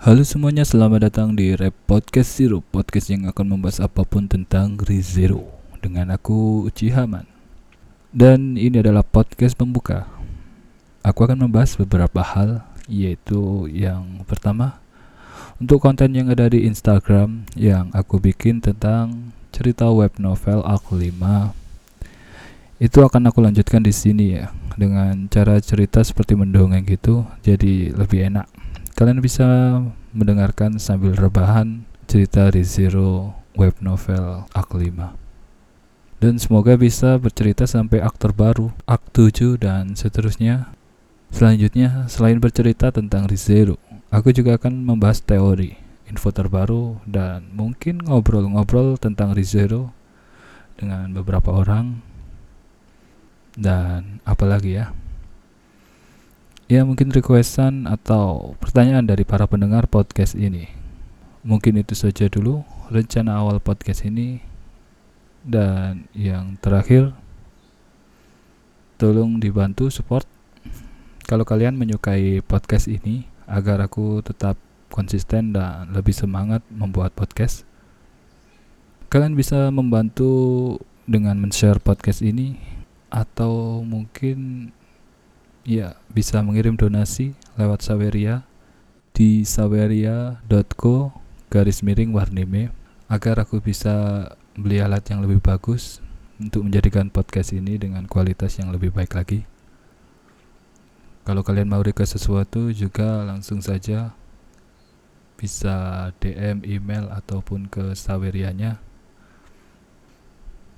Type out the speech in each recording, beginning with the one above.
Halo semuanya, selamat datang di Rap Podcast Zero Podcast yang akan membahas apa pun tentang ReZero Dengan aku, Uci Haman. Dan ini adalah podcast pembuka. Aku akan membahas beberapa hal Yaitu yang pertama Untuk konten yang ada di Instagram Yang aku bikin tentang cerita web novel Aku 5 Itu akan aku lanjutkan di sini ya Dengan cara cerita seperti mendongeng gitu Jadi lebih enak Kalian bisa mendengarkan sambil rebahan cerita di Zero web novel Ak 5. Dan semoga bisa bercerita sampai ak terbaru, ak 7 dan seterusnya. Selanjutnya, selain bercerita tentang ReZero, aku juga akan membahas teori, info terbaru, dan mungkin ngobrol-ngobrol tentang ReZero dengan beberapa orang. Dan apalagi ya, Ya mungkin requestan atau pertanyaan dari para pendengar podcast ini. Mungkin itu saja dulu rencana awal podcast ini. Dan yang terakhir, tolong dibantu support kalau kalian menyukai podcast ini agar aku tetap konsisten dan lebih semangat membuat podcast. Kalian bisa membantu dengan men-share podcast ini atau mungkin ya bisa mengirim donasi lewat Saweria di saweria.co garis miring warnime agar aku bisa beli alat yang lebih bagus untuk menjadikan podcast ini dengan kualitas yang lebih baik lagi. Kalau kalian mau request sesuatu juga langsung saja bisa DM, email ataupun ke Sawerianya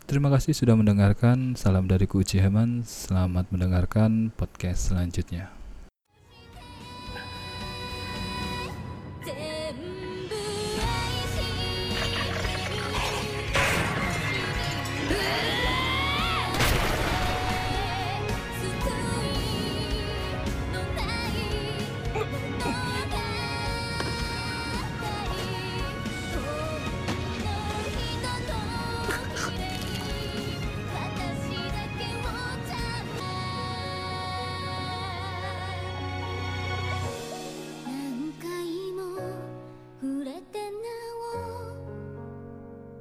Terima kasih sudah mendengarkan. Salam dari Uci Heman. Selamat mendengarkan podcast selanjutnya.